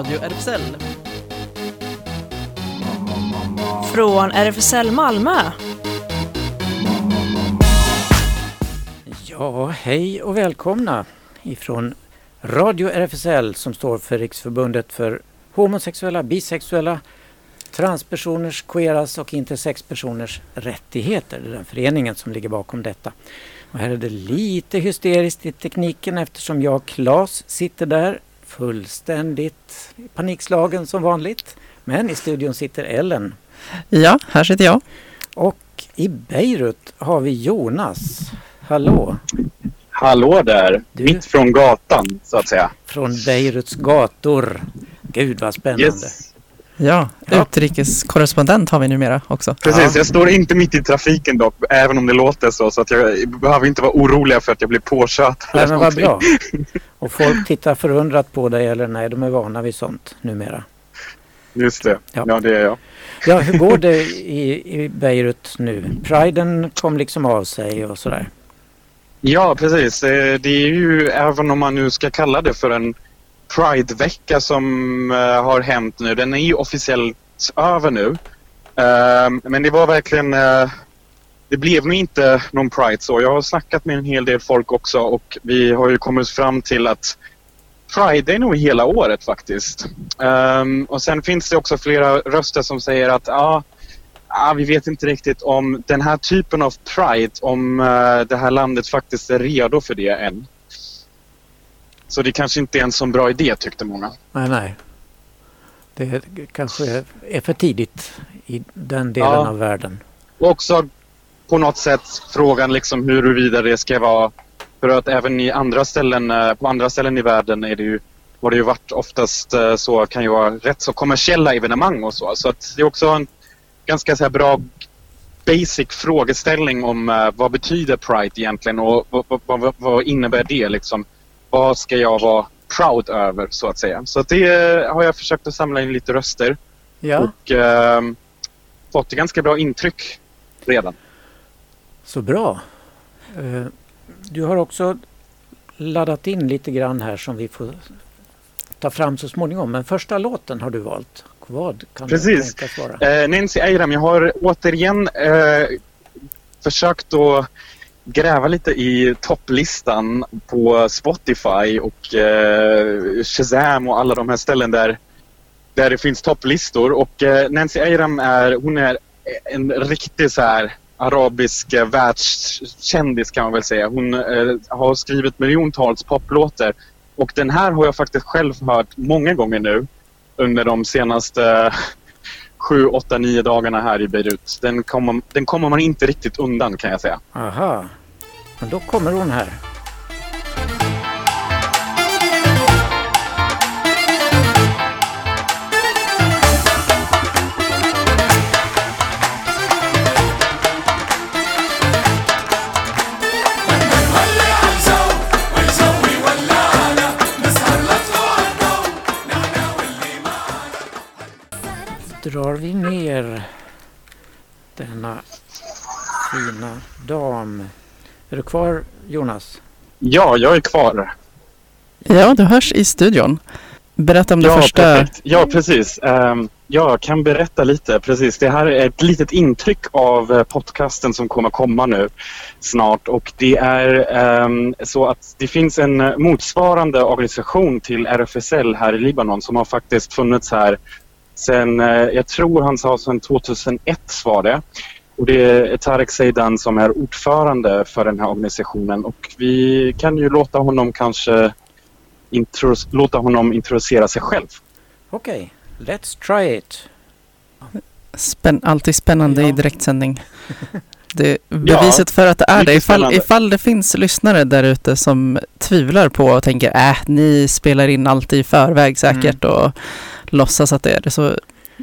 Radio RFSL. Från RFSL Malmö. Ja, hej och välkomna ifrån Radio RFSL som står för Riksförbundet för homosexuella, bisexuella, transpersoners, queeras och intersexpersoners rättigheter. Det är den föreningen som ligger bakom detta. Och här är det lite hysteriskt i tekniken eftersom jag, Klas, sitter där fullständigt panikslagen som vanligt. Men i studion sitter Ellen. Ja, här sitter jag. Och i Beirut har vi Jonas. Hallå! Hallå där! Du- Mitt från gatan, så att säga. Från Beiruts gator. Gud vad spännande. Yes. Ja, Ja. utrikeskorrespondent har vi numera också. Precis, Ja. jag står inte mitt i trafiken dock, även om det låter så. Så att jag behöver inte vara orolig för att jag blir påkört. Nej, men vad bra. Och folk tittar förundrat på dig eller nej, de är vana vid sånt numera. Just det, Ja. ja. det är jag. Ja, hur går det i, i Beirut nu? Priden kom liksom av sig och sådär. Ja, precis. Eh, Det är ju, även om man nu ska kalla det för en Pride-vecka som eh, har hänt nu. Den är ju officiellt över nu. Ehm, men det var verkligen... Eh, det blev nog inte någon Pride så. Jag har snackat med en hel del folk också och vi har ju kommit fram till att Pride är nog hela året faktiskt. Um, och sen finns det också flera röster som säger att ja, ah, vi vet inte riktigt om den här typen av Pride, om uh, det här landet faktiskt är redo för det än. Så det kanske inte är en så bra idé tyckte många. Nej, nej. Det kanske är för tidigt i den delen Ja. av världen. Och också på något sätt frågan liksom huruvida det ska vara för att även i andra ställen, eh, på andra ställen i världen är det ju, har det ju varit oftast eh, så, kan ju vara rätt så kommersiella evenemang och så. Så att det är också en ganska så här bra basic frågeställning om eh, vad betyder Pride egentligen och vad, vad, vad, vad innebär det liksom? Vad ska jag vara proud över så att säga? Så det eh, har jag försökt att samla in lite röster Ja, och eh, fått ganska bra intryck redan. så bra. Eh, Du har också laddat in lite grann här som vi får ta fram så småningom. Men första låten har du valt. Vad kan Precis. det tänkas vara? Eh, Nancy Eiram, jag har återigen eh, försökt att gräva lite i topplistan på Spotify och eh, Shazam och alla de här ställen där, där det finns topplistor. Och eh, Nancy Eiram är, hon är en riktig så här arabisk eh, världskändis kan man väl säga. Hon eh, har skrivit miljontals poplåtar och den här har jag faktiskt själv hört många gånger nu under de senaste sju, åtta, nio dagarna här i Beirut. Den kommer, den kommer man inte riktigt undan kan jag säga. Aha, men då kommer hon här. Drar vi ner denna fina dam. Är du kvar Jonas? Ja, jag är kvar. Ja, du hörs i studion. Berätta om det ja, första. perfekt. Ja, precis. Um, jag kan berätta lite. Precis. Det här är ett litet intryck av eh, podcasten som kommer komma nu snart. Och det är ehm, så att det finns en eh, motsvarande organisation till RFSL här i Libanon som har faktiskt funnits här sen, eh, jag tror han sa sedan 2001 var det. Och det är Tarek Seidan som är ordförande för den här organisationen och vi kan ju låta honom kanske låta honom introducera sig själv. Okej, let's try it. Spänn, alltid spännande Ja. i direktsändning. Det, beviset för att det är det, ifall, ifall det finns lyssnare där ute som tvivlar på och tänker äh, ni spelar in allt i förväg säkert och låtsas att det är det. Så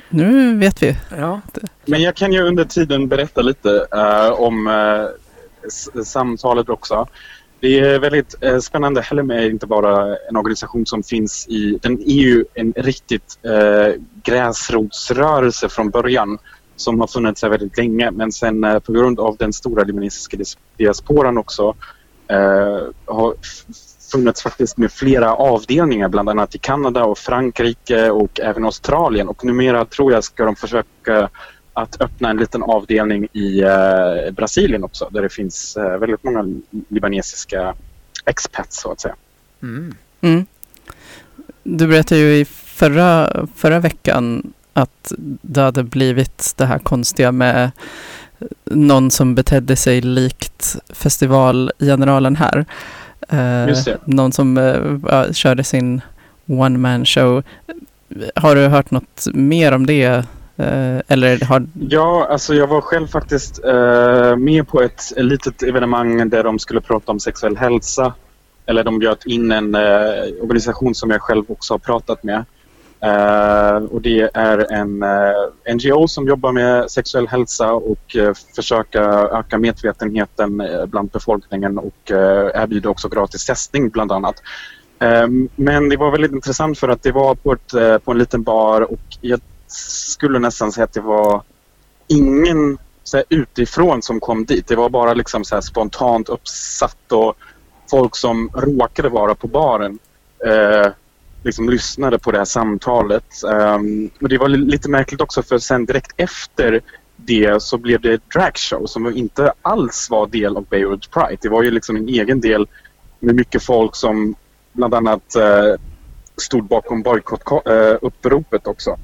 nu vet vi. Ja, Men jag kan ju under tiden berätta lite eh, om s- samtalet också. Det är väldigt eh, spännande. Helm är inte bara en organisation som finns i... Den är ju en riktigt eh, gräsrotsrörelse från början som har funnits här väldigt länge men sen eh, på grund av den stora libanesiska diasporan också eh, har funnits faktiskt med flera avdelningar bland annat i Kanada och Frankrike och även Australien och numera tror jag ska de försöka att öppna en liten avdelning i eh, Brasilien också där det finns eh, väldigt många libanesiska expats så att säga. Mm. Mm. Du berättade ju i förra, förra veckan att det hade blivit det här konstiga med någon som betedde sig likt festivalgeneralen här. Eh, någon som ja, körde sin one man show. Har du hört något mer om det? Eh, eller har... Ja, alltså jag var själv faktiskt med på ett litet evenemang där de skulle prata om sexuell hälsa. Eller de bjöd in en organisation som jag själv också har pratat med. Eh, och det är en eh, NGO som jobbar med sexuell hälsa och eh, försöka öka medvetenheten eh, bland befolkningen och erbjuder också gratis testning bland annat. Ehm, men det var väldigt intressant för att det var på, ett, på en liten bar och jag skulle nästan säga att det var ingen så här, utifrån som kom dit. Det var bara liksom så här, spontant uppsatt och folk som råkade vara på baren eh, liksom lyssnade på det här samtalet. Um, men det var lite märkligt också för sen direkt efter det så blev det ett dragshow som inte alls var del av Beirut Pride. Det var ju liksom en egen del med mycket folk som bland annat uh, stod bakom bojkottupropet eh, också.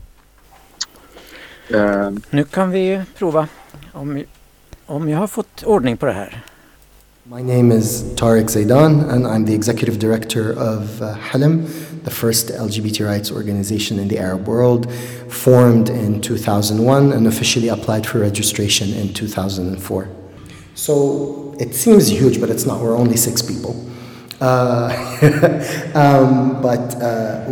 Uh. Nu kan vi prova om, om jag har fått ordning på det här. My name is Tariq Zaidan, and I'm the executive director of uh, Halim, the first LGBT rights organization in the Arab world, formed in 2001 and officially applied for registration in 2004. So it seems huge, but it's not. We're only six people. Uh, um, but uh,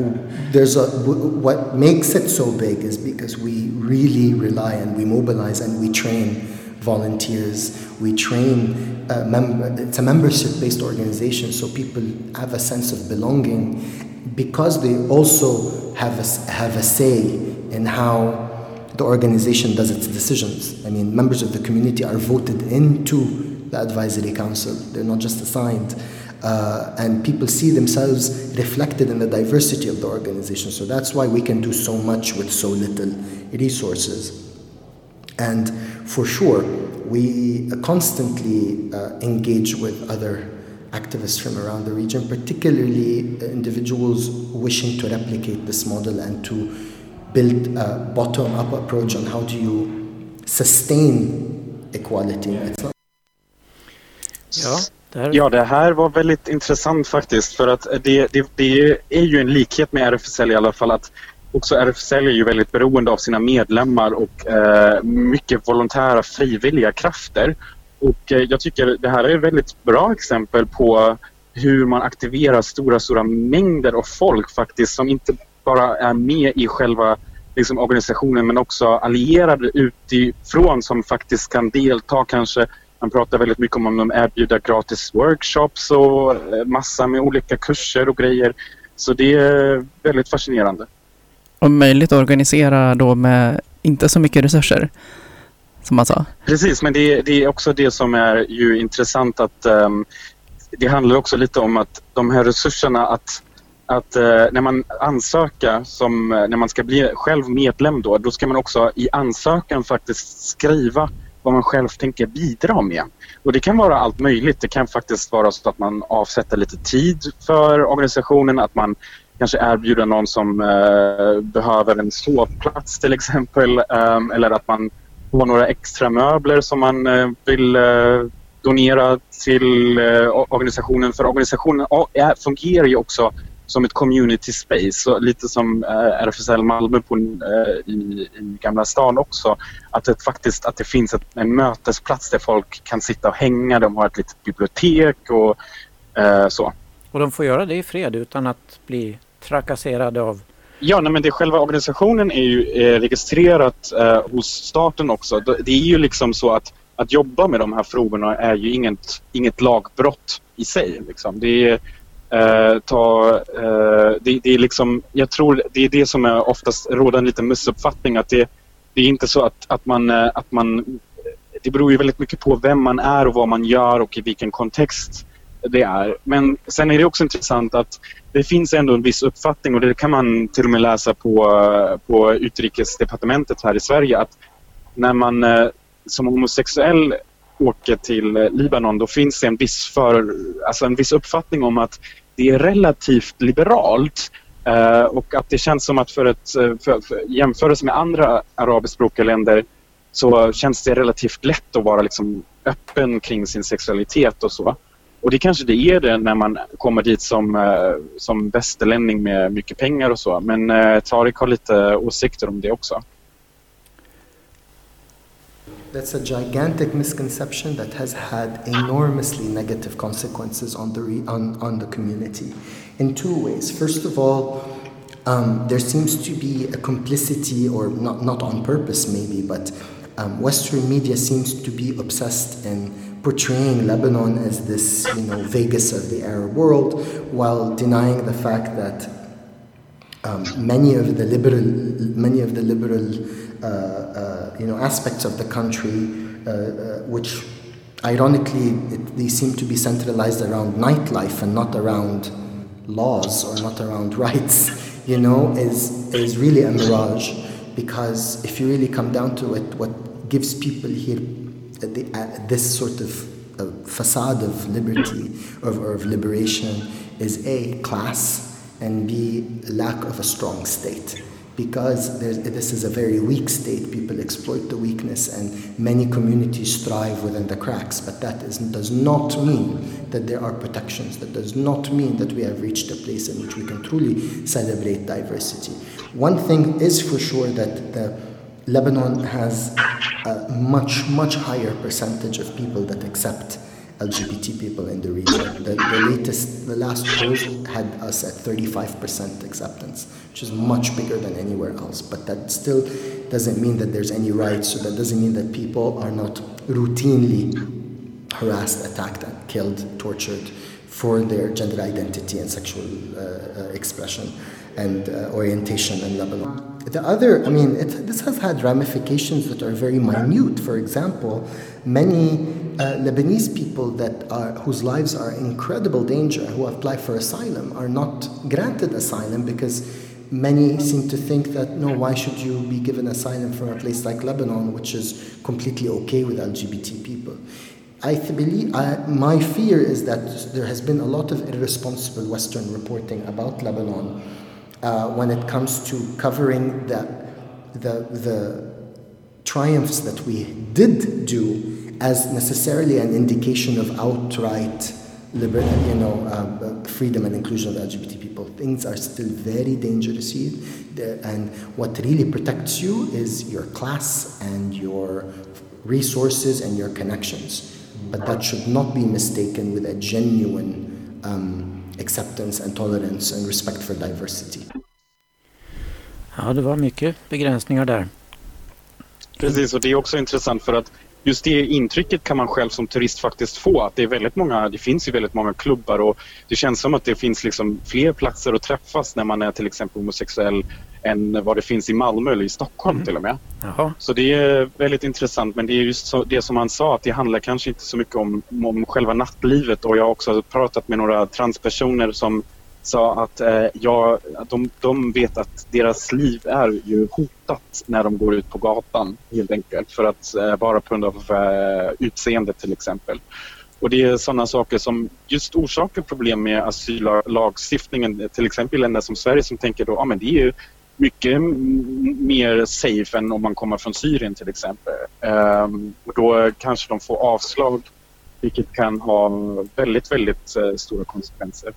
there's a, what makes it so big is because we really rely and we mobilize and we train volunteers. We train mem- it's a membership-based organization, so people have a sense of belonging because they also have a, have a say in how the organization does its decisions. I mean, members of the community are voted into the advisory council. They're not just assigned. Uh, and people see themselves reflected in the diversity of the organization. So that's why we can do so much with so little resources. And for sure, we constantly uh, engage with other activists from around the region, particularly individuals wishing to replicate this model and to build a bottom up approach on how do you sustain equality. It's not Ja, där. Ja, det här var väldigt intressant faktiskt för att det, det, det är ju en likhet med RFSL i alla fall att också RFSL är ju väldigt beroende av sina medlemmar och eh, mycket volontära frivilliga krafter. Och eh, jag tycker det här är ett väldigt bra exempel på hur man aktiverar stora, stora mängder av folk faktiskt som inte bara är med i själva liksom, organisationen men också allierade utifrån som faktiskt kan delta kanske man pratar väldigt mycket om att de erbjuder gratis workshops och eh, massa med olika kurser och grejer. Så det är väldigt fascinerande. Om möjligt organisera då med inte så mycket resurser, som man sa. Precis, men det, det är också det som är ju intressant att um, det handlar också lite om att de här resurserna att att eh, när man ansöker, som, eh, när man ska bli själv medlem då, då ska man också i ansökan faktiskt skriva vad man själv tänker bidra med. Och det kan vara allt möjligt. Det kan faktiskt vara så att man avsätter lite tid för organisationen, att man kanske erbjuda någon som eh, behöver en sovplats till exempel ehm, eller att man har några extra möbler som man eh, vill eh, donera till eh, organisationen. För organisationen är, fungerar ju också som ett community space, så lite som eh, RFSL Malmö på, eh, i, i Gamla stan också. Att det faktiskt att det finns ett, en mötesplats där folk kan sitta och hänga. De har ett litet bibliotek och eh, så. Och de får göra det i fred utan att bli trakasserade av... Ja, nej, men det, själva organisationen är ju eh, registrerat eh, hos staten också. Det är ju liksom så att att jobba med de här frågorna är ju inget, inget lagbrott i sig. Liksom. Det, är, eh, ta, eh, det, det är liksom, jag tror det är det som är oftast råder en liten missuppfattning att det, det är inte så att, att, man, eh, att man... Det beror ju väldigt mycket på vem man är och vad man gör och i vilken kontext det är. Men sen är det också intressant att det finns ändå en viss uppfattning och det kan man till och med läsa på, på utrikesdepartementet här i Sverige att när man eh, som homosexuell åker till eh, Libanon då finns det en viss, för, alltså en viss uppfattning om att det är relativt liberalt eh, och att det känns som att för ett för, för jämförelse med andra arabiskspråkiga länder så känns det relativt lätt att vara liksom öppen kring sin sexualitet och så. Och det kanske det är det när man kommer dit som, eh, som västerlänning med mycket pengar och så. Men eh, Tarik har lite åsikter om det också. That's a gigantic misconception that has had enormously negative consequences on the, re- on, on the community in two ways. First of all, um, there seems to be a complicity, or not, not on purpose maybe, but um, Western media seems to be obsessed in portraying Lebanon as this, you know, Vegas of the Arab world, while denying the fact that um, many of the liberal, many of the liberal, uh, uh, you know, aspects of the country, uh, uh which, ironically, it, they seem to be centralized around nightlife and not around laws or not around rights, you know, is is really a mirage. Because if you really come down to it, what gives people here the, uh, this sort of uh, facade of liberty or, or of liberation is a class and b lack of a strong state. Because this is a very weak state people exploit the weakness and many communities thrive within the cracks. But that is, does not mean that there are protections. That does not mean that we have reached a place in which we can truly celebrate diversity. One thing is for sure that the Lebanon has a much, much higher percentage of people that accept LGBT people in the region. The, the latest, the last poll had us at 35% acceptance, which is much bigger than anywhere else. But that still doesn't mean that there's any rights, so that doesn't mean that people are not routinely harassed, attacked, killed, tortured for their gender identity and sexual uh, uh, expression and uh, orientation in Lebanon. The other, I mean, it, this has had ramifications that are very minute. For example, many uh, Lebanese people that are, whose lives are in incredible danger, who apply for asylum, are not granted asylum because many seem to think that no, why should you be given asylum from a place like Lebanon, which is completely okay with LGBT people? I believe I, my fear is that there has been a lot of irresponsible Western reporting about Lebanon uh, when it comes to covering the, the, the triumphs that we did do as necessarily an indication of outright liber- you know, uh, freedom and inclusion of LGBT people. Things are still very dangerous here, and what really protects you is your class and your resources and your connections. But that should not be mistaken with a genuine um, acceptance and tolerance and respect for diversity. Ja, det var mycket begränsningar där. Precis, och det är också intressant för att just det intrycket kan man själv som turist faktiskt få. Att det, är väldigt många, det finns ju väldigt många klubbar och det känns som att det finns liksom fler platser att träffas när man är till exempel homosexuell än vad det finns i Malmö eller i Stockholm mm. till och med. Jaha. Så det är väldigt intressant men det är just så, det som han sa att det handlar kanske inte så mycket om, om själva nattlivet och jag har också pratat med några transpersoner som sa att eh, ja, de, de vet att deras liv är ju hotat när de går ut på gatan helt enkelt för att eh, bara på grund av eh, utseendet till exempel. Och det är sådana saker som just orsakar problem med asyllagstiftningen till exempel i länder som Sverige som tänker då, ja men det är ju mycket mer safe än om man kommer från Syrien till exempel. Um, och då kanske de får avslag vilket kan ha väldigt, väldigt uh, stora konsekvenser.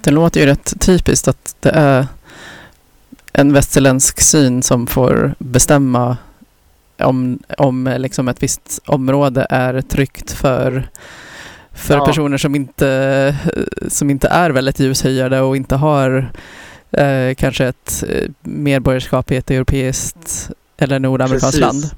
Det låter ju rätt typiskt att det är en västerländsk syn som får bestämma om, om liksom ett visst område är tryggt för, för ja. personer som inte, som inte är väldigt ljushöjade och inte har eh, kanske ett eh, medborgarskap i ett europeiskt eller nordamerikanskt land.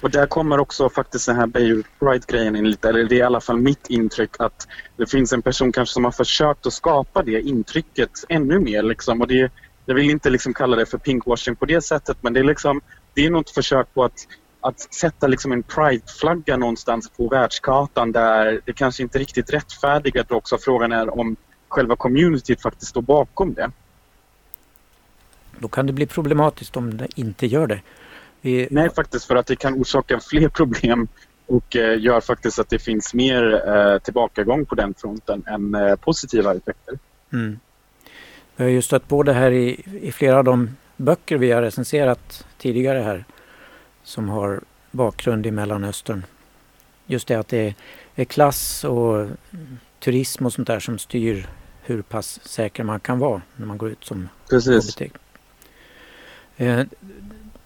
Och där kommer också faktiskt den här Beirut Pride-grejen in lite, eller det är i alla fall mitt intryck att det finns en person kanske som har försökt att skapa det intrycket ännu mer liksom. Och det, jag vill inte liksom kalla det för pinkwashing på det sättet men det är liksom, det är något försök på att att sätta liksom en prideflagga någonstans på världskartan där det kanske inte riktigt rättfärdigat också frågan är om själva communityt faktiskt står bakom det. Då kan det bli problematiskt om det inte gör det. Vi... Nej, faktiskt för att det kan orsaka fler problem och eh, gör faktiskt att det finns mer eh, tillbakagång på den fronten än eh, positiva effekter. Mm. Vi har ju stött på det här i, i flera av de böcker vi har recenserat tidigare här som har bakgrund i Mellanöstern. Just det att det är klass och turism och sånt där som styr hur pass säker man kan vara när man går ut som Precis. HBT.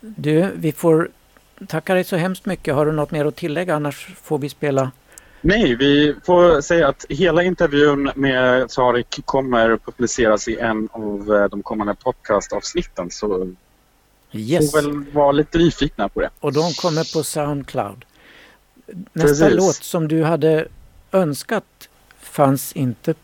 Du, vi får tacka dig så hemskt mycket. Har du något mer att tillägga annars får vi spela Nej, vi får säga att hela intervjun med Tarik kommer publiceras i en av eh, de kommande podcastavsnitten. Så yes. får väl vara lite nyfikna på det. Och de kommer på Soundcloud. Nästa Precis. låt som du hade önskat fanns inte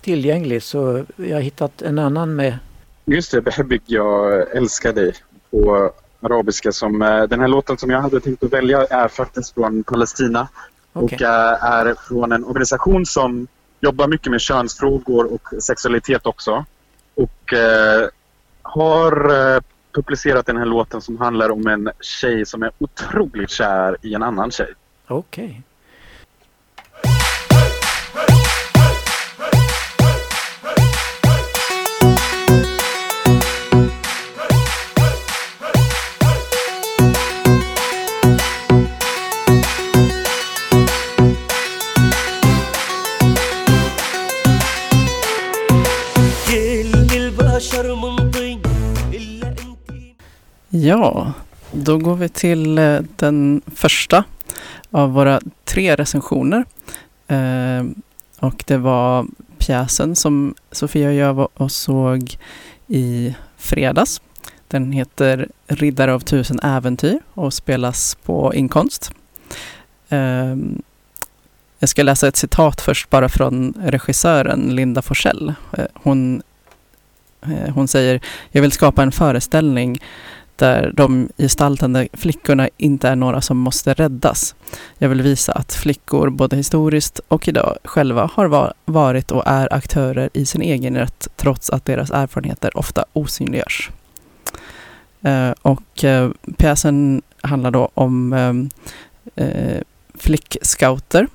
tillgänglig så jag har hittat en annan med. Just det, Behebig, jag älskar dig på arabiska. Som, eh, den här låten som jag hade tänkt att välja är faktiskt från Palestina okay. och eh, är från en organisation som jobbar mycket med könsfrågor och sexualitet också. Och eh, har publicerat den här låten som handlar om en tjej som är otroligt kär i en annan tjej. Okej. Okay. Ja, då går vi till eh, den första av våra tre recensioner. Eh, och det var pjäsen som Sofia och jag var och såg i fredags. Den heter Riddare av tusen äventyr och spelas på Inkonst. Eh, jag ska läsa ett citat först bara från regissören Linda Forsell. Eh, hon, eh, hon säger, jag vill skapa en föreställning där de gestaltande flickorna inte är några som måste räddas. Jag vill visa att flickor, både historiskt och idag, själva har varit och är aktörer i sin egen rätt, trots att deras erfarenheter ofta osynliggörs. Eh, och eh, pjäsen handlar då om eh, flickscouter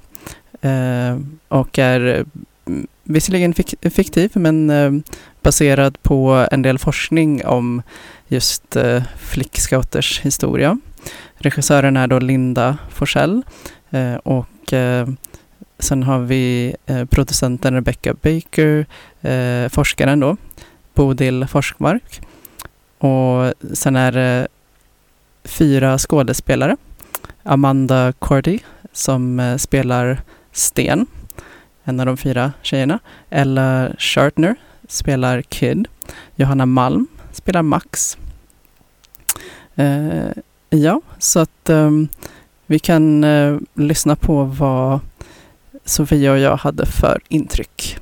och är mm, visserligen fiktiv men baserad på en del forskning om just eh, flickscouters historia. Regissören är då Linda Forsell eh, och eh, sen har vi eh, producenten Rebecca Baker, eh, forskaren då, Bodil Forskmark och sen är det fyra skådespelare. Amanda Cordy som eh, spelar Sten, en av de fyra tjejerna. Ella Shartner spelar Kid. Johanna Malm spelar Max. Eh, ja, så att eh, vi kan eh, lyssna på vad Sofia och jag hade för intryck.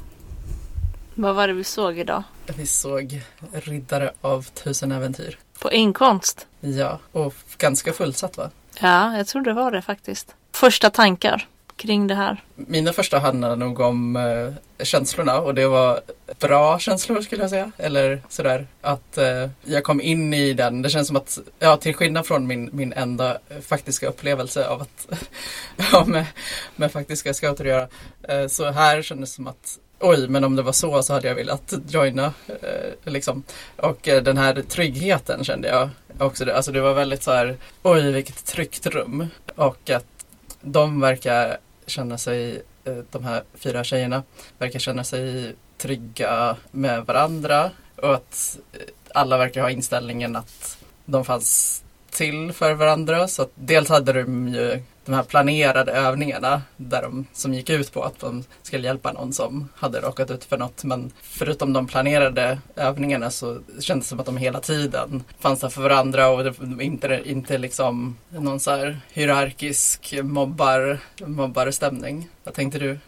Vad var det vi såg idag? Vi såg Riddare av tusen äventyr. På inkomst? Ja, och ganska fullsatt va? Ja, jag tror det var det faktiskt. Första tankar? kring det här? Mina första handlade nog om eh, känslorna och det var bra känslor skulle jag säga. Eller sådär att eh, jag kom in i den. Det känns som att, ja till skillnad från min, min enda eh, faktiska upplevelse av att ha med, med faktiska scouter att göra. Eh, så här kändes det som att Oj, men om det var så så hade jag velat joina. Eh, liksom. Och eh, den här tryggheten kände jag också. Alltså det var väldigt så här, oj vilket tryggt rum. Och att de verkar känna sig, Eh, de här fyra tjejerna verkar känna sig trygga med varandra och att eh, alla verkar ha inställningen att de fanns till för varandra. Så att dels hade de ju de här planerade övningarna där de, som gick ut på att de skulle hjälpa någon som hade råkat ut för något. Men förutom de planerade övningarna så kändes det som att de hela tiden fanns där för varandra och det var inte, inte liksom någon så här hierarkisk mobbar, mobbarstämning. Vad tänkte du?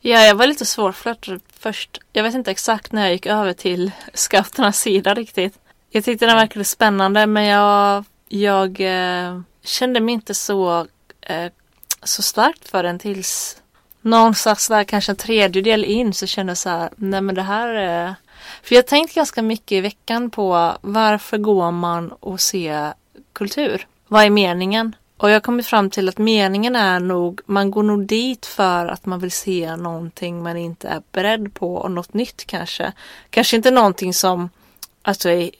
Ja, jag var lite svårflörtad först. Jag vet inte exakt när jag gick över till scouternas sida riktigt. Jag tyckte den verkade spännande men jag, jag eh kände mig inte så, eh, så starkt för den tills någonstans där kanske en tredjedel in så kände jag så här, nej men det här är... För jag har tänkt ganska mycket i veckan på varför går man och ser kultur? Vad är meningen? Och jag har kommit fram till att meningen är nog, man går nog dit för att man vill se någonting man inte är beredd på och något nytt kanske. Kanske inte någonting som alltså är,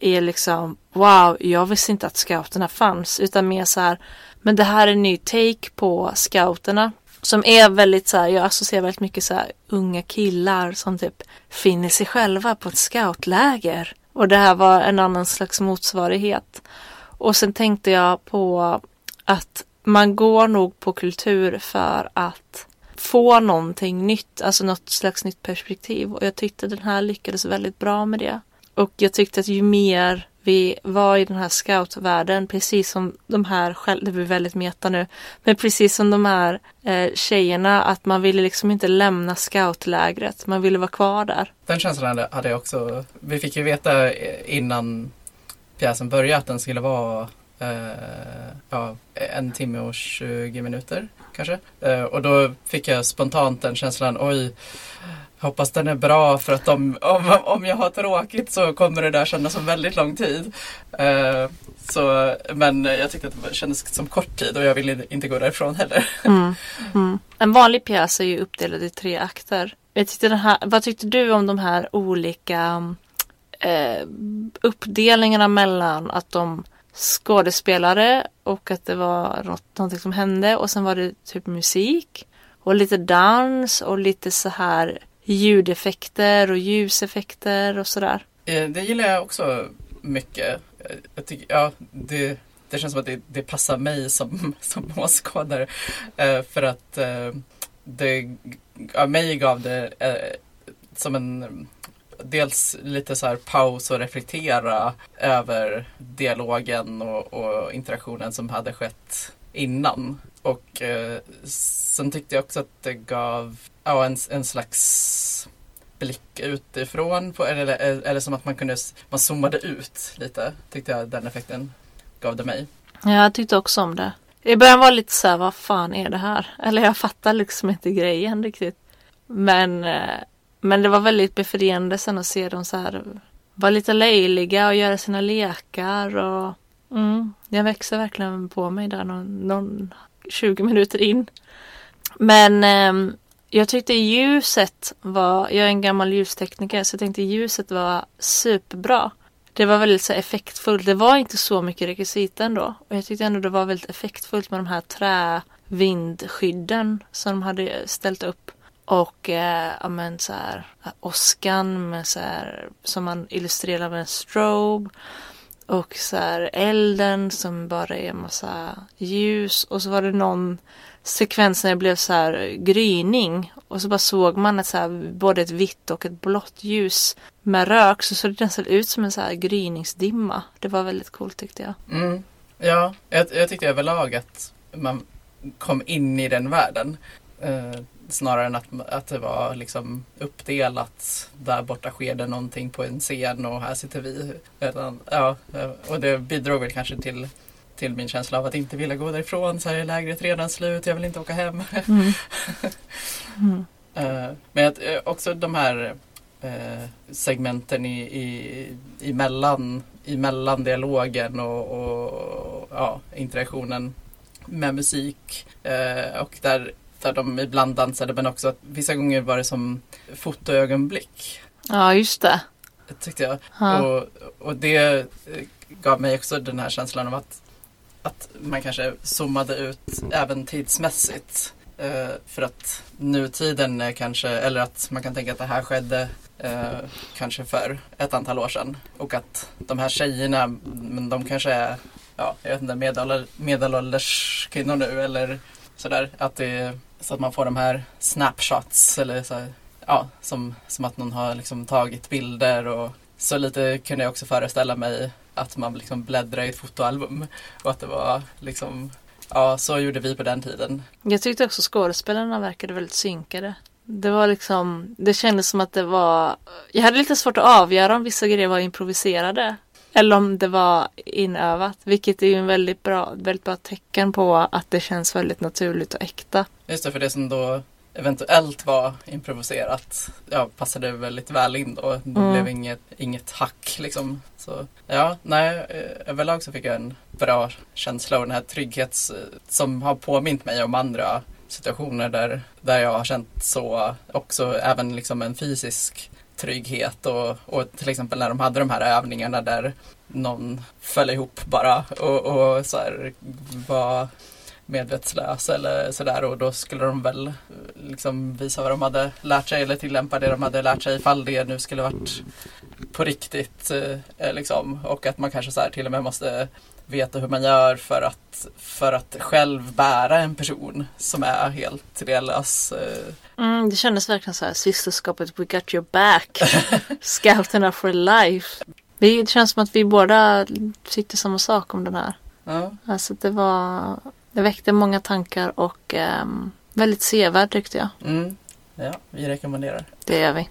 är liksom wow, jag visste inte att scouterna fanns utan mer så här, men det här är en ny take på scouterna som är väldigt så här, jag associerar väldigt mycket så här unga killar som typ finner sig själva på ett scoutläger. Och det här var en annan slags motsvarighet. Och sen tänkte jag på att man går nog på kultur för att få någonting nytt, alltså något slags nytt perspektiv. Och jag tyckte den här lyckades väldigt bra med det. Och jag tyckte att ju mer vi var i den här scoutvärlden, precis som de här, det blir väldigt meta nu, men precis som de här eh, tjejerna, att man ville liksom inte lämna scoutlägret, man ville vara kvar där. Den känslan hade jag också. Vi fick ju veta eh, innan pjäsen började att den skulle vara ja, en timme och 20 minuter kanske. Eh, och då fick jag spontant den känslan, oj, hoppas den är bra för att om, om, om jag har tråkigt så kommer det där kännas som väldigt lång tid. Uh, så, men jag tyckte att det kändes som kort tid och jag ville inte gå därifrån heller. Mm, mm. En vanlig pjäs är ju uppdelad i tre akter. Jag tyckte den här, vad tyckte du om de här olika eh, uppdelningarna mellan att de skådespelare och att det var något, någonting som hände och sen var det typ musik och lite dans och lite så här ljudeffekter och ljuseffekter och sådär. Eh, det gillar jag också mycket. Eh, jag tycker, ja, det, det känns som att det, det passar mig som, som åskådare. Eh, för att eh, det, ja, mig gav det eh, som en dels lite så här paus och reflektera över dialogen och, och interaktionen som hade skett innan. Och eh, sen tyckte jag också att det gav ja, en, en slags blick utifrån. På, eller, eller som att man kunde man zoomade ut lite. Tyckte jag den effekten gav det mig. Ja, jag tyckte också om det. I början var det lite så här, vad fan är det här? Eller jag fattar liksom inte grejen riktigt. Men, eh, men det var väldigt befriande sen att se dem så här vara lite löjliga och göra sina lekar och mm, jag växer verkligen på mig där någon, någon 20 minuter in. Men eh, jag tyckte ljuset var, jag är en gammal ljustekniker så jag tänkte ljuset var superbra. Det var väldigt så effektfullt. Det var inte så mycket rekvisita ändå. Och jag tyckte ändå det var väldigt effektfullt med de här trävindskydden som de hade ställt upp. Och eh, ja, men så här åskan med så här, som man illustrerar med en strobe. Och så här elden som bara är en massa ljus. Och så var det någon sekvens när det blev så här gryning. Och så bara såg man ett så här, både ett vitt och ett blått ljus med rök. Så såg det nästan ut som en så här gryningsdimma. Det var väldigt coolt tyckte jag. Mm. Ja, jag, jag tyckte överlag att man kom in i den världen. Uh snarare än att, att det var liksom uppdelat. Där borta sker det någonting på en scen och här sitter vi. Utan, ja, och det bidrog väl kanske till till min känsla av att inte vilja gå därifrån. Så här är lägret redan slut, jag vill inte åka hem. Mm. Mm. uh, men uh, också de här segmenten i, i, i, mellan, i mellan dialogen och, och ja, interaktionen med musik. och där, där de ibland dansade men också att vissa gånger var det som fotoögonblick. Ja, just det. Tyckte jag. Och, och det gav mig också den här känslan av att att man kanske zoomade ut även tidsmässigt. Eh, för att nutiden är kanske, eller att man kan tänka att det här skedde eh, kanske för ett antal år sedan. Och att de här tjejerna, men de kanske är, ja, jag vet inte, medelålders kvinnor nu eller sådär. Att det, så att man får de här snapshots eller så här, ja, som, som att någon har liksom tagit bilder och så lite kunde jag också föreställa mig att man liksom bläddrar i ett fotoalbum. Och att det var liksom, ja så gjorde vi på den tiden. Jag tyckte också skådespelarna verkade väldigt synkade. Det var liksom, det kändes som att det var, jag hade lite svårt att avgöra om vissa grejer var improviserade. Eller om det var inövat. Vilket är ju en väldigt bra, väldigt bra tecken på att det känns väldigt naturligt och äkta. Just det, för det som då eventuellt var improviserat ja, passade väldigt väl in då. Det Mm. blev inget, inget hack liksom. Så ja, nej, eh, överlag så fick jag en bra känsla och den här trygghets som har påmint mig om andra situationer där, där jag har känt så också även liksom en fysisk trygghet och, och till exempel när de hade de här övningarna där någon föll ihop bara och, och så här var medvetslös eller sådär och då skulle de väl eh, liksom visa vad de hade lärt sig eller tillämpa det de hade lärt sig ifall det nu skulle varit på riktigt eh, liksom. Och att man kanske så här till och med måste veta hur man gör för att, för att själv bära en person som är helt idélös. eh. Mm, det kändes verkligen så här systerskapet We got your back. Scouterna for life. Det känns som att vi båda tyckte samma sak om den här. Ja. Alltså det var Det väckte många tankar och ehm, väldigt sevärd tyckte jag. Mm. Ja, vi rekommenderar. Det gör vi.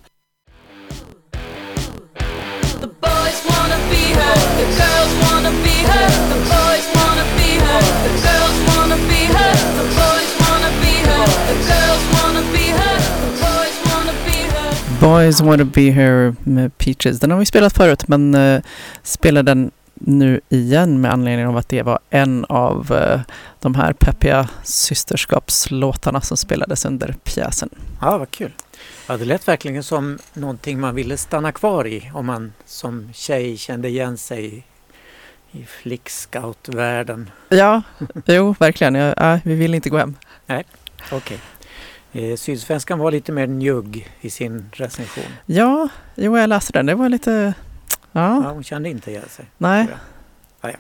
Boys Wanna Be Here med Peaches. Den har vi spelat förut men uh, spelar den nu igen med anledning av att det var en av eh, de här peppiga systerskapslåtarna som spelades under pjäsen. Ja, vad kul. Ja, det lät verkligen som någonting man ville stanna kvar i om man som tjej kände igen sig i flickscoutvärlden. Ja, jo verkligen. Ja, vi vill inte gå hem. Okej. Eh, Sydsvenskan var lite mer njugg i sin recension. Ja, jo jag läste den. Det var lite... Ja, Ja, hon kände inte igen sig. nej. Ja, ja.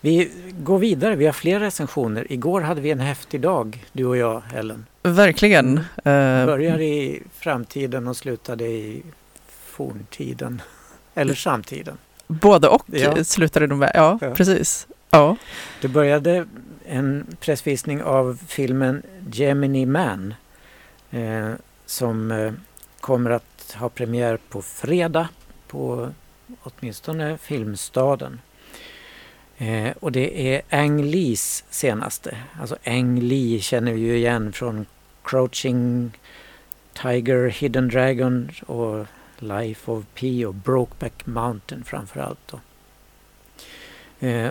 Vi går vidare. Vi har fler recensioner. Igår hade vi en häftig dag, du och jag, Ellen. Verkligen. Eh, Började i framtiden och slutade i forntiden. Eller samtiden. både och Ja. slutade de med. Ja, Ja. precis. Ja. Det började en pressvisning av filmen Gemini Man eh, som eh, kommer att ha premiär på fredag på åtminstone Filmstaden. Eh, och det är Ang Lees senaste. Alltså Ang Lee känner vi ju igen från Crouching Tiger, Hidden Dragon och Life of Pi och Brokeback Mountain framförallt. Eh,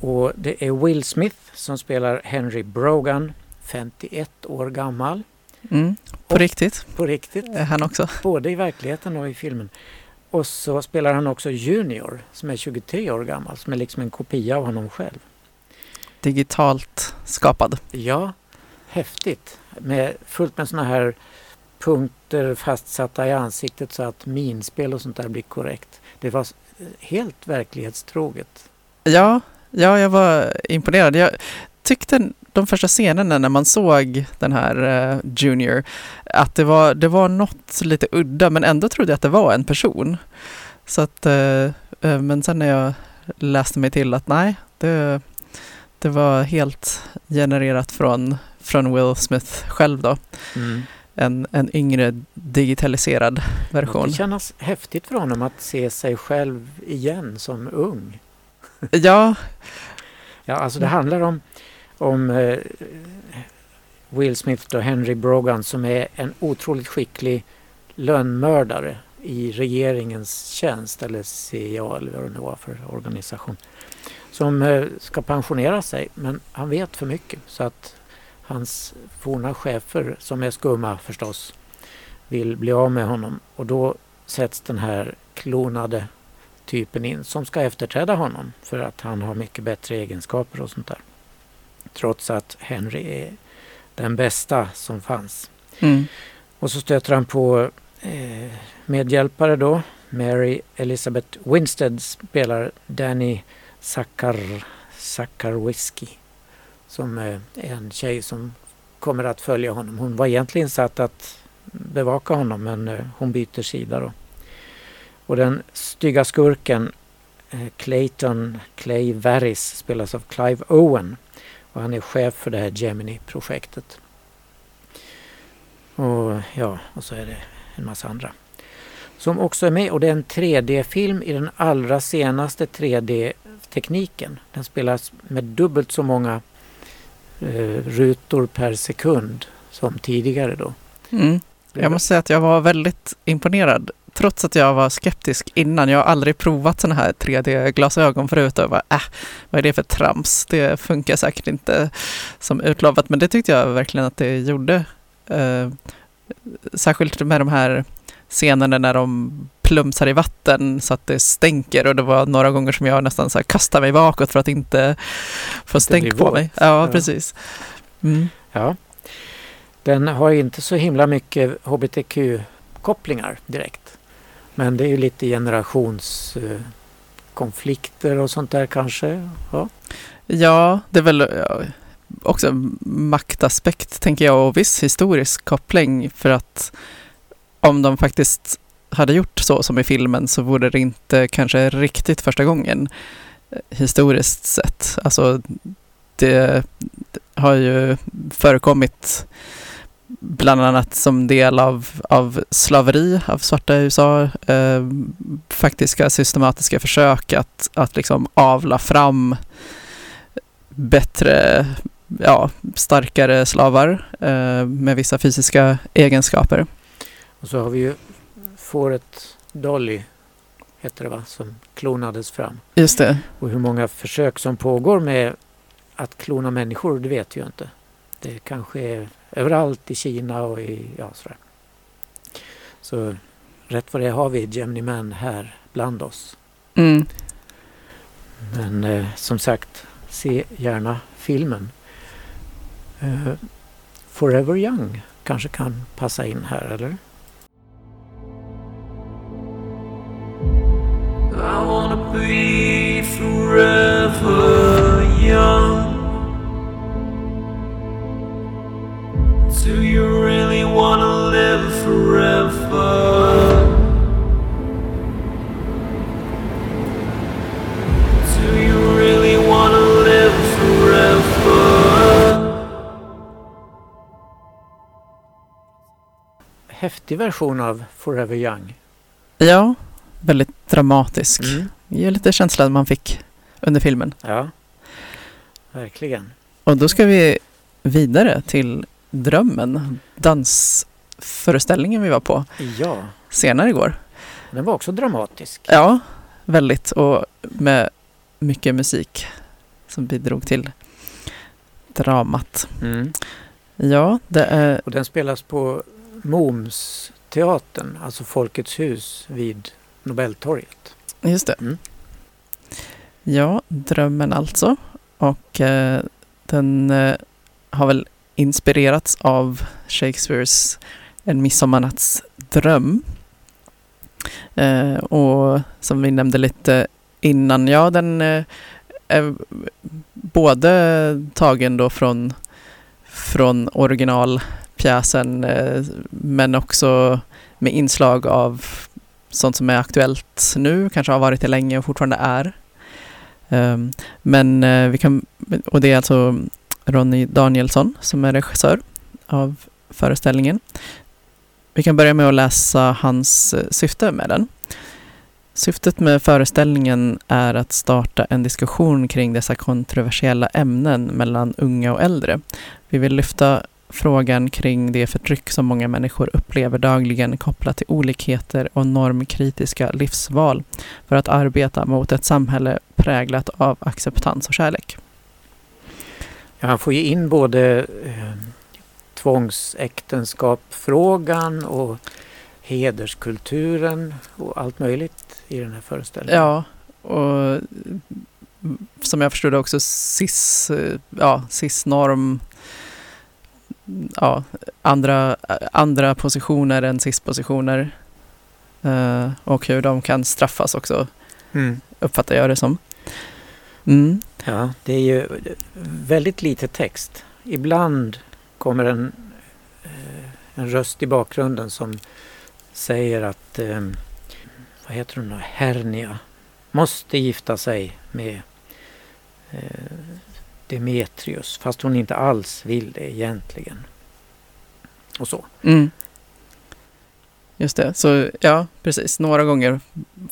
och det är Will Smith som spelar Henry Brogan, 51 år gammal. Mm. På Och- riktigt. På riktigt, han också. både i verkligheten och i filmen. Och så spelar han också Junior som är 23 år gammal, som är liksom en kopia av honom själv. Digitalt skapad. Ja, häftigt. Med, fullt med sådana här punkter fastsatta i ansiktet så att minspel och sånt där blir korrekt. Det var eh, helt verklighetstroget. Ja, ja, jag var imponerad. Jag tyckte de första scenerna när man såg den här uh, Junior att det var, det var något lite udda men ändå trodde jag att det var en person. Så att, uh, uh, men sen när jag läste mig till att nej, det, det var helt genererat från, från Will Smith själv då. En, en yngre digitaliserad version. Det kännas häftigt för honom att se sig själv igen som ung. Ja, Ja, alltså det handlar om, om eh, Will Smith och Henry Brogan som är en otroligt skicklig lönnmördare i regeringens tjänst eller CIA eller vad det nu var för organisation. Som eh, ska pensionera sig men han vet för mycket så att hans forna chefer som är skumma förstås vill bli av med honom och då sätts den här klonade typen in som ska efterträda honom för att han har mycket bättre egenskaper och sånt där. Trots att Henry är den bästa som fanns. mm. Och så stöter han på eh, medhjälpare då. Mary Elizabeth Winstead spelar Danny Sakar, Sakarwiski som är en tjej som kommer att följa honom. Hon var egentligen satt att bevaka honom men eh, hon byter sida då. Och den stygga skurken eh, Clayton Clay Varys spelas av Clive Owen och han är chef för det här Gemini-projektet. Och ja, och så är det en massa andra. som också är med och det är en 3D-film i den allra senaste 3D-tekniken. Den spelas med dubbelt så många eh, rutor per sekund som tidigare då. Mm. Jag måste säga att jag var väldigt imponerad. Trots att jag var skeptisk innan. Jag har aldrig provat sådana här 3D-glasögon förut och bara, äh, vad är det för trams? Det funkar säkert inte som utlovat. Men det tyckte jag verkligen att det gjorde. Eh, särskilt med de här scenerna när de plumsar i vatten så att det stänker och det var några gånger som jag nästan så här kastade mig bakåt för att inte få stänk på mig. Ja, Ja. precis. Mm. Ja. Den har inte så himla mycket hbtq-kopplingar direkt. Men det är ju lite generationskonflikter och sånt där kanske. Ja. Ja, det är väl också maktaspekt tänker jag och viss historisk koppling för att om de faktiskt hade gjort så som i filmen så vore det inte kanske riktigt första gången eh, historiskt sett. Alltså det har ju förekommit bland annat som del av, av slaveri av svarta i USA, eh, faktiska systematiska försök att, att liksom avla fram bättre, ja, starkare slavar eh, med vissa fysiska egenskaper. Och så har vi ju fåret Dolly, heter det va, som klonades fram. Just det. Och hur många försök som pågår med att klona människor, det vet jag inte. Det kanske är överallt i Kina och i, ja sådär. Så rätt vad det är har vi Gemini Man här bland oss. Mm. Men eh, som sagt, se gärna filmen. Eh, Forever Young kanske kan passa in här, eller? I wanna be forever young. Do you really wanna live forever? Do you really wanna live forever? Häftig version av Forever Young. Ja, väldigt dramatisk. Mm. Ger lite känslan man fick under filmen. Ja, verkligen. Och då ska vi vidare till Drömmen, dansföreställningen vi var på Ja, senare igår. den var också dramatisk. Ja, väldigt och med mycket musik som bidrog till dramat. Mm. Ja, det är Och den spelas på Momsteatern, alltså Folkets hus vid Nobeltorget. just det. Mm. Ja, Drömmen alltså. Och eh, den eh, har väl inspirerats av Shakespeares En midsommarnatts dröm. Eh, och som vi nämnde lite innan, ja den eh, är både tagen då från, från originalpjäsen eh, men också med inslag av sånt som är aktuellt nu, kanske har varit det länge och fortfarande är. Ehm, men eh, vi kan, och det är alltså Ronny Danielsson som är regissör av föreställningen. Vi kan börja med att läsa hans eh, syfte med den. Syftet med föreställningen är att starta en diskussion kring dessa kontroversiella ämnen mellan unga och äldre. Vi vill lyfta frågan kring det förtryck som många människor upplever dagligen kopplat till olikheter och normkritiska livsval för att arbeta mot ett samhälle präglat av acceptans och kärlek. Ja, han får ju in både eh, tvångsäktenskapsfrågan och hederskulturen och allt möjligt i den här föreställningen. Ja, och som jag förstod det också cis, eh, ja, cis-norm, ja, andra, andra positioner än cis-positioner. Eh, och hur de kan straffas också, Mm. uppfattar jag det som. Mm. Ja, det är ju väldigt lite text. Ibland kommer en, eh, en röst i bakgrunden som säger att, eh, vad heter hon då, Hernia måste gifta sig med eh, Demetrius fast hon inte alls vill det egentligen. Och så. Mm. Just det, så ja, precis. Några gånger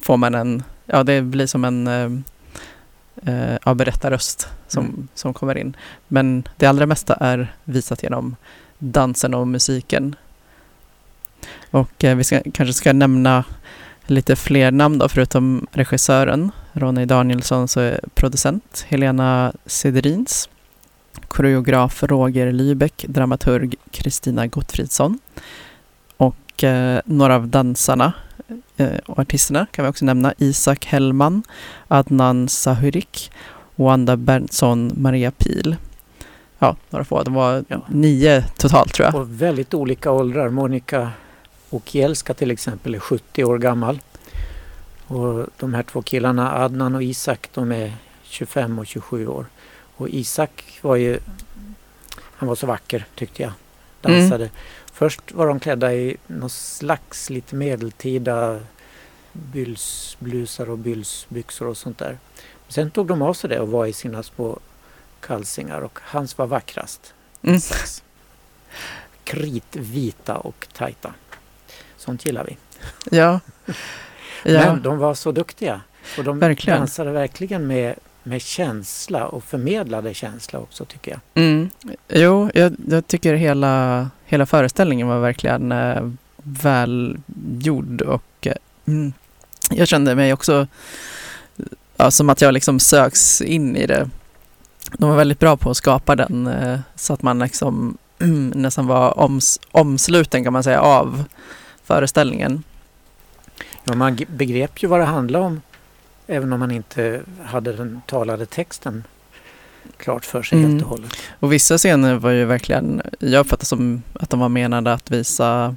får man en, ja det blir som en eh, eh, ja, berättarröst som, Mm. som kommer in. Men det allra mesta är visat genom dansen och musiken. Och eh, vi ska, kanske ska nämna lite fler namn då, förutom regissören Ronny Danielsson så är producent Helena Cederins, koreograf Roger Lybeck, dramaturg Kristina Gottfridsson och eh, några av dansarna eh, och artisterna kan vi också nämna Isak Hellman, Adnan Sahurik, Wanda Berntsson, Maria Pil. Ja, några få. Det var Ja. nio totalt tror jag. Och väldigt olika åldrar. Monica Okielska till exempel är 70 år gammal. Och de här två killarna, Adnan och Isak, de är 25 och 27 år. Och Isak var ju, han var så vacker tyckte jag. Dansade. Först var de klädda i någon slags lite medeltida bylsblusar och bylsbyxor och sånt där. Sen tog de av sig det och var i sina små kalsingar och hans var vackrast. Mm. Kritvita och tajta. Sånt gillar vi. Ja. ja. Men de var så duktiga. Och de Verkligen. dansade verkligen med, med känsla och förmedlade känsla också tycker jag. Mm. Jo, jag, jag tycker hela, hela föreställningen var verkligen eh, välgjord och eh, mm, jag kände mig också ja, som att jag liksom söks in i det. De var väldigt bra på att skapa den eh, så att man liksom nästan var oms, omsluten kan man säga av föreställningen. Ja, man begrep ju vad det handlade om även om man inte hade den talade texten klart för sig Mm. helt och hållet. Och vissa scener var ju verkligen, jag uppfattade som att de var menade att visa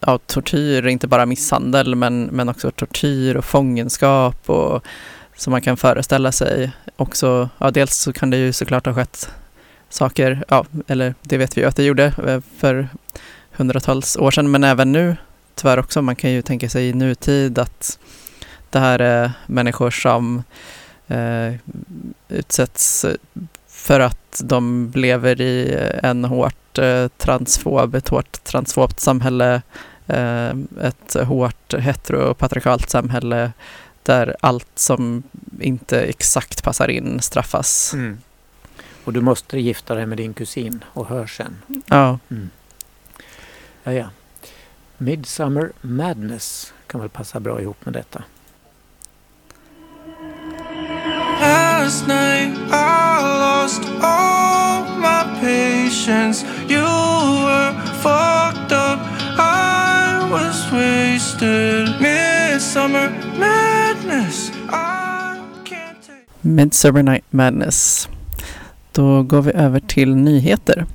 ja, tortyr, inte bara misshandel men, men också tortyr och fångenskap och som man kan föreställa sig också, ja dels så kan det ju såklart ha skett saker, ja eller det vet vi ju att det gjorde eh, för hundratals år sedan men även nu tyvärr också, man kan ju tänka sig i nutid att det här är människor som eh, utsätts för att de lever i en hårt eh, transfob, ett hårt transfobt samhälle, eh, ett hårt heteropatriarkalt samhälle där allt som inte exakt passar in straffas. Mm. Och du måste gifta dig med din kusin och hör sen. Ja, Ja, ja. Midsummer Madness kan väl passa bra ihop med detta. Last night I lost all my patience. You were fucked up. I was wasted. Midsummer madness. I can't take. Midsummer Night Madness. Då går vi över till nyheter.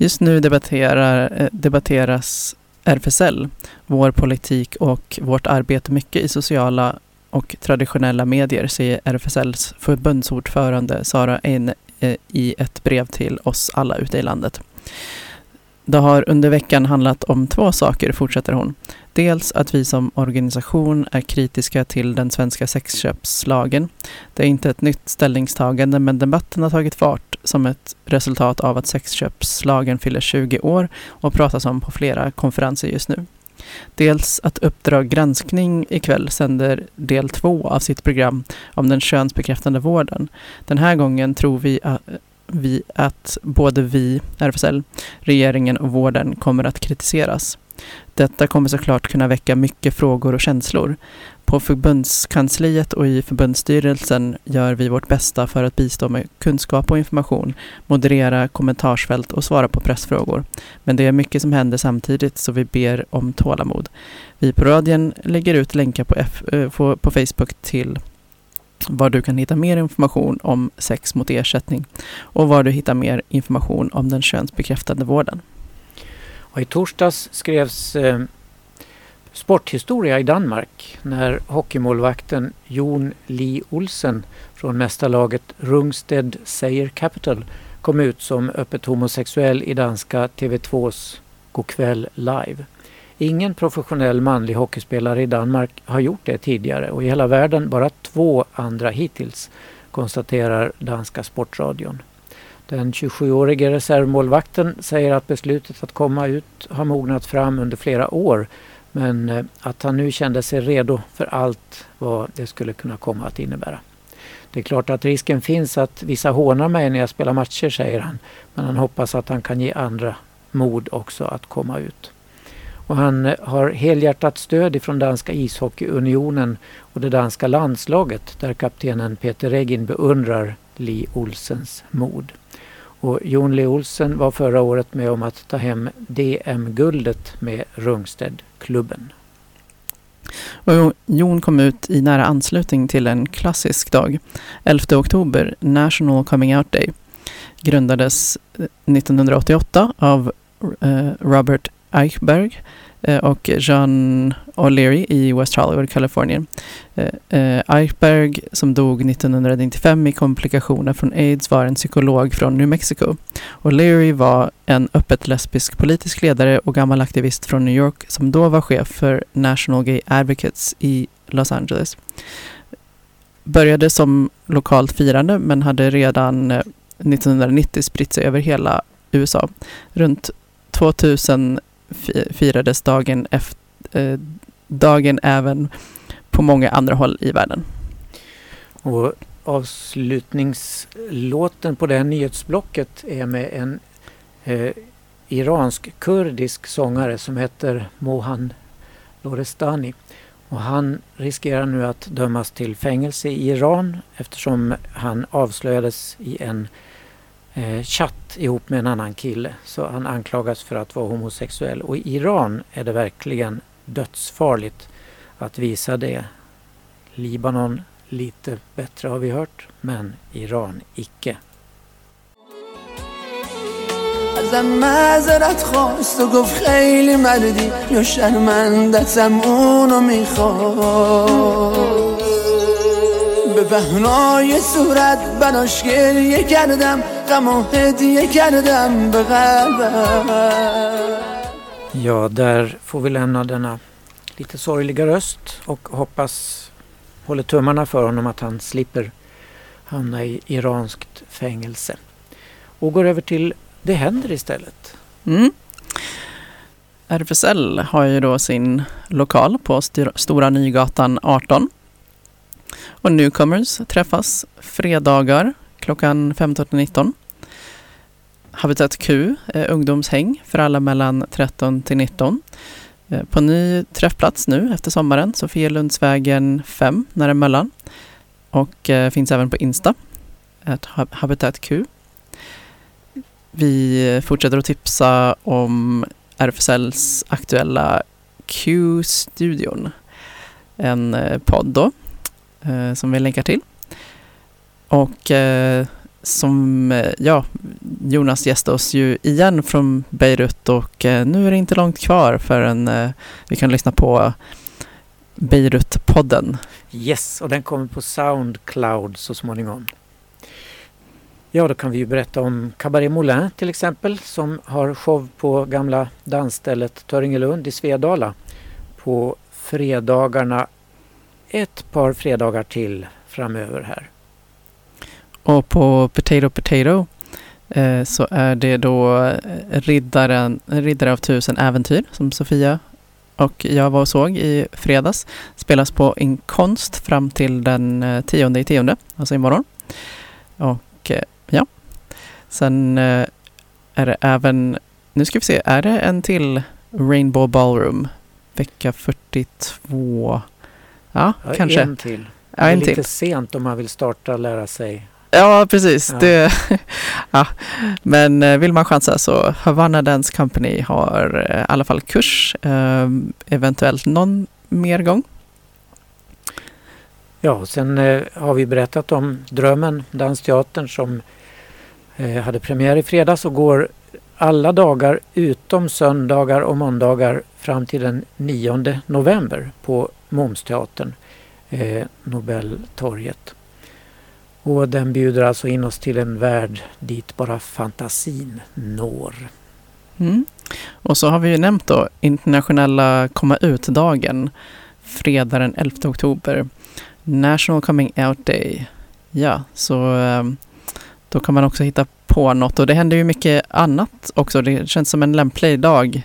Just nu debatterar, eh, debatteras RFSL, vår politik och vårt arbete mycket i sociala och traditionella medier, säger RFSLs förbundsordförande Sara Ein eh, i ett brev till oss alla ute i landet. Det har under veckan handlat om två saker, fortsätter hon. Dels att vi som organisation är kritiska till den svenska sexköpslagen. Det är inte ett nytt ställningstagande men debatten har tagit fart som ett resultat av att sexköpslagen fyller 20 år och pratas om på flera konferenser just nu. Dels att Uppdrag granskning ikväll sänder del två av sitt program om den könsbekräftande vården. Den här gången tror vi att, vi att både vi, RFSL, regeringen och vården kommer att kritiseras. Detta kommer såklart kunna väcka mycket frågor och känslor. På förbundskansliet och i förbundsstyrelsen gör vi vårt bästa för att bistå med kunskap och information, moderera kommentarsfält och svara på pressfrågor. Men det är mycket som händer samtidigt så vi ber om tålamod. Vi på radion lägger ut länkar på, F, eh, på Facebook till var du kan hitta mer information om sex mot ersättning och var du hittar mer information om den könsbekräftande vården. Och I torsdags skrevs eh, sporthistoria i Danmark när hockeymålvakten Jon Lee Olsen från mästarlaget Rungsted Seier Capital kom ut som öppet homosexuell i danska TV2s Go'kväll live. Ingen professionell manlig hockeyspelare i Danmark har gjort det tidigare och i hela världen bara två andra hittills, konstaterar danska sportradion. Den 27-årige reservmålvakten säger att beslutet att komma ut har mognat fram under flera år men eh, att han nu kände sig redo för allt vad det skulle kunna komma att innebära. Det är klart att risken finns att vissa hånar mig när jag spelar matcher, säger han. Men han hoppas att han kan ge andra mod också att komma ut. Och han eh, har helhjärtat stöd ifrån danska ishockeyunionen och det danska landslaget där kaptenen Peter Regin beundrar Li Olsens mod. Och Jon Le Olsen var förra året med om att ta hem DM-guldet med Rungstedklubben. Och Jon kom ut i nära anslutning till en klassisk dag. 11 oktober, National Coming Out Day. Grundades eh, 1988 av eh, Robert Eichberg Eh, och John O'Leary i West Hollywood, Kalifornien. Eh, eh, Eichberg, som dog 1995 i komplikationer från aids, var en psykolog från New Mexico. O'Leary var en öppet lesbisk politisk ledare och gammal aktivist från New York som då var chef för National Gay Advocates i Los Angeles. Började som lokalt firande men hade redan 1990 spritt sig över hela USA. Runt 2000 firades dagen, efter, eh, dagen även på många andra håll i världen. Och avslutningslåten på det här nyhetsblocket är med en eh, iransk-kurdisk sångare som heter Mohan Lorestani. Och han riskerar nu att dömas till fängelse i Iran eftersom han avslöjades i en eh, chatt ihop med en annan kille. Så han anklagas för att vara homosexuell. Och i Iran är det verkligen dödsfarligt att visa det. Libanon lite bättre har vi hört, men Iran icke. ازم معذرت خواست و گفت خیلی مردی یا شرمندتم اونو میخواد به بهنای صورت براش گریه کردم غم و هدیه کردم به قلبم Ja, där får vi lämna denna lite sorgliga röst och hoppas, håller tummarna för honom att han slipper hamna i iranskt fängelse. Och går över till Det händer istället. Mm. RFSL har ju då sin lokal på Styr- Stora Nygatan 18. Och Newcomers träffas fredagar klockan 15-19. Habitat Q, eh, ungdomshäng för alla mellan 13 till 19. Eh, på ny träffplats nu efter sommaren, Sofielundsvägen 5, nära Möllan. Och eh, finns även på Insta, ett Habitat Q. Vi fortsätter att tipsa om RFSLs aktuella Q-studion. En eh, podd då, eh, som vi länkar till. Och eh, som, eh, ja, Jonas gästade oss ju igen från Beirut och eh, nu är det inte långt kvar förrän eh, vi kan lyssna på Beirut-podden. Yes, och den kommer på Soundcloud så småningom. Ja, då kan vi ju berätta om Cabaret Moulin till exempel som har show på gamla dansstället Töringelund i Svedala på fredagarna ett par fredagar till framöver här. Och på Potato Potato eh, så är det då eh, riddaren, Riddare av tusen äventyr som Sofia och jag var och såg i fredags. Spelas på en konst fram till den eh, tionde i tionde, alltså imorgon. Och eh, ja, sen eh, är det även, nu ska vi se, är det en till Rainbow Ballroom vecka 42? Ja, Ja, kanske. En till. Ja, det är lite till. sent om man vill starta och lära sig. Ja, precis. Ja. Det, ja. Men eh, vill man chansa så Havana Dance Company har eh, i alla fall kurs. Eh, eventuellt någon mer gång. Ja, sen eh, har vi berättat om Drömmen, Dansteatern som eh, hade premiär i fredags och går alla dagar utom söndagar och måndagar fram till den 9 november på Momsteatern, eh, Nobeltorget. Och den bjuder alltså in oss till en värld dit bara fantasin når. Mm. Och så har vi ju nämnt då internationella komma ut-dagen fredag den 11 oktober. National Coming Out Day. Ja, så eh, Då kan man också hitta på något och det händer ju mycket annat också. Det känns som en lämplig dag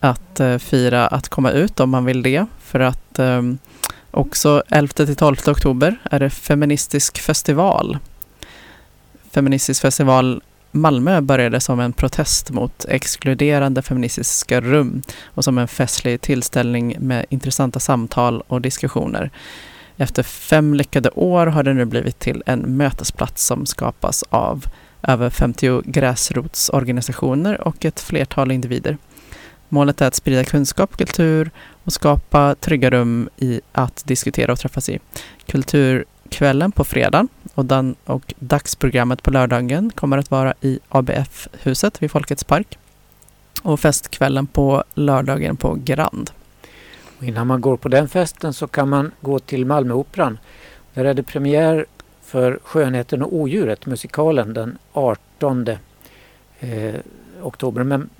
att eh, fira att komma ut om man vill det. För att eh, också 11-12 oktober är det Feministisk festival. Feministisk festival Malmö började som en protest mot exkluderande feministiska rum och som en festlig tillställning med intressanta samtal och diskussioner. Efter fem lyckade år har det nu blivit till en mötesplats som skapas av över 50 gräsrotsorganisationer och ett flertal individer. Målet är att sprida kunskap kultur och skapa trygga rum i att diskutera och träffas i. Kulturkvällen på fredag och, dan- och dagsprogrammet på lördagen kommer att vara i ABF-huset vid Folkets park. Och festkvällen på lördagen på Grand. Och innan man går på den festen så kan man gå till Malmöoperan. Där är det premiär för Skönheten och odjuret, musikalen, den 18 eh, oktober. Men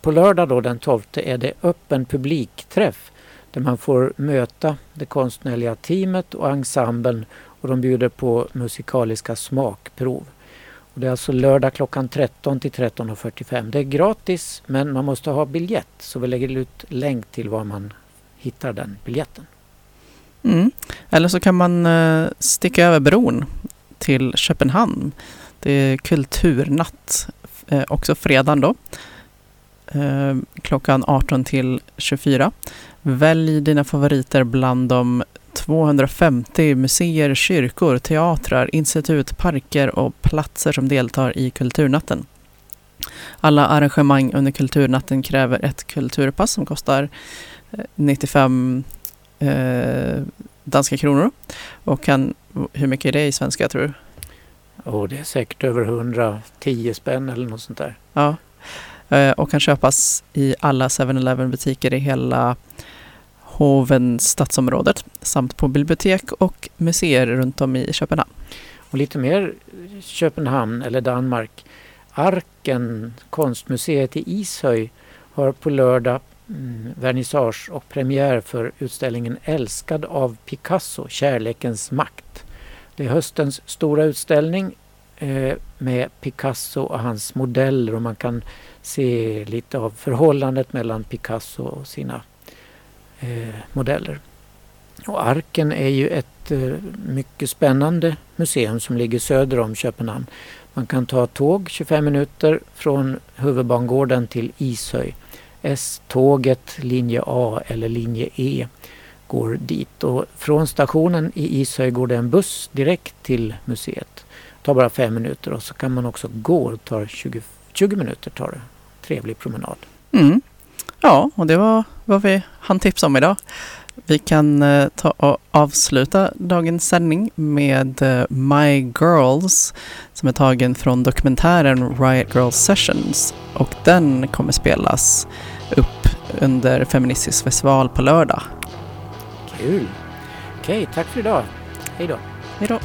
på lördag då, den 12 är det öppen publikträff där man får möta det konstnärliga teamet och ensemblen och de bjuder på musikaliska smakprov. Och det är alltså lördag klockan 13 till 13.45. Det är gratis men man måste ha biljett så vi lägger ut länk till var man hittar den biljetten. Mm. Eller så kan man eh, sticka över bron till Köpenhamn. Det är kulturnatt, eh, också fredagen då. Eh, klockan 18 till 24. Välj dina favoriter bland de 250 museer, kyrkor, teatrar, institut, parker och platser som deltar i Kulturnatten. Alla arrangemang under Kulturnatten kräver ett kulturpass som kostar eh, 95 eh, danska kronor. Och kan, hur mycket är det i svenska tror du? Och det är säkert över 110 spänn eller något sånt där. Ja. Eh, och kan köpas i alla 7-Eleven butiker i hela Hoven stadsområdet samt på bibliotek och museer runt om i Köpenhamn. Och lite mer Köpenhamn eller Danmark. Arken, konstmuseet i Ishöj, har på lördag mm, vernissage och premiär för utställningen Älskad av Picasso, kärlekens makt. Det är höstens stora utställning Eh, med Picasso och hans modeller och man kan se lite av förhållandet mellan Picasso och sina eh, modeller. Och Arken är ju ett eh, mycket spännande museum som ligger söder om Köpenhamn. Man kan ta tåg 25 minuter från huvudbangården till Ishöj. S-tåget linje A eller linje E går dit och från stationen i Ishöj går det en buss direkt till museet. Tar bara fem minuter och så kan man också gå, det tar 20, 20 minuter tar det. Trevlig promenad. Mm. Ja, och det var vad vi hann tipsa om idag. Vi kan eh, ta och avsluta dagens sändning med eh, My Girls som är tagen från dokumentären Riot Girls Sessions och den kommer spelas upp under Feministisk festival på lördag. Kul! Okej, tack för idag. Hej då! Hej då!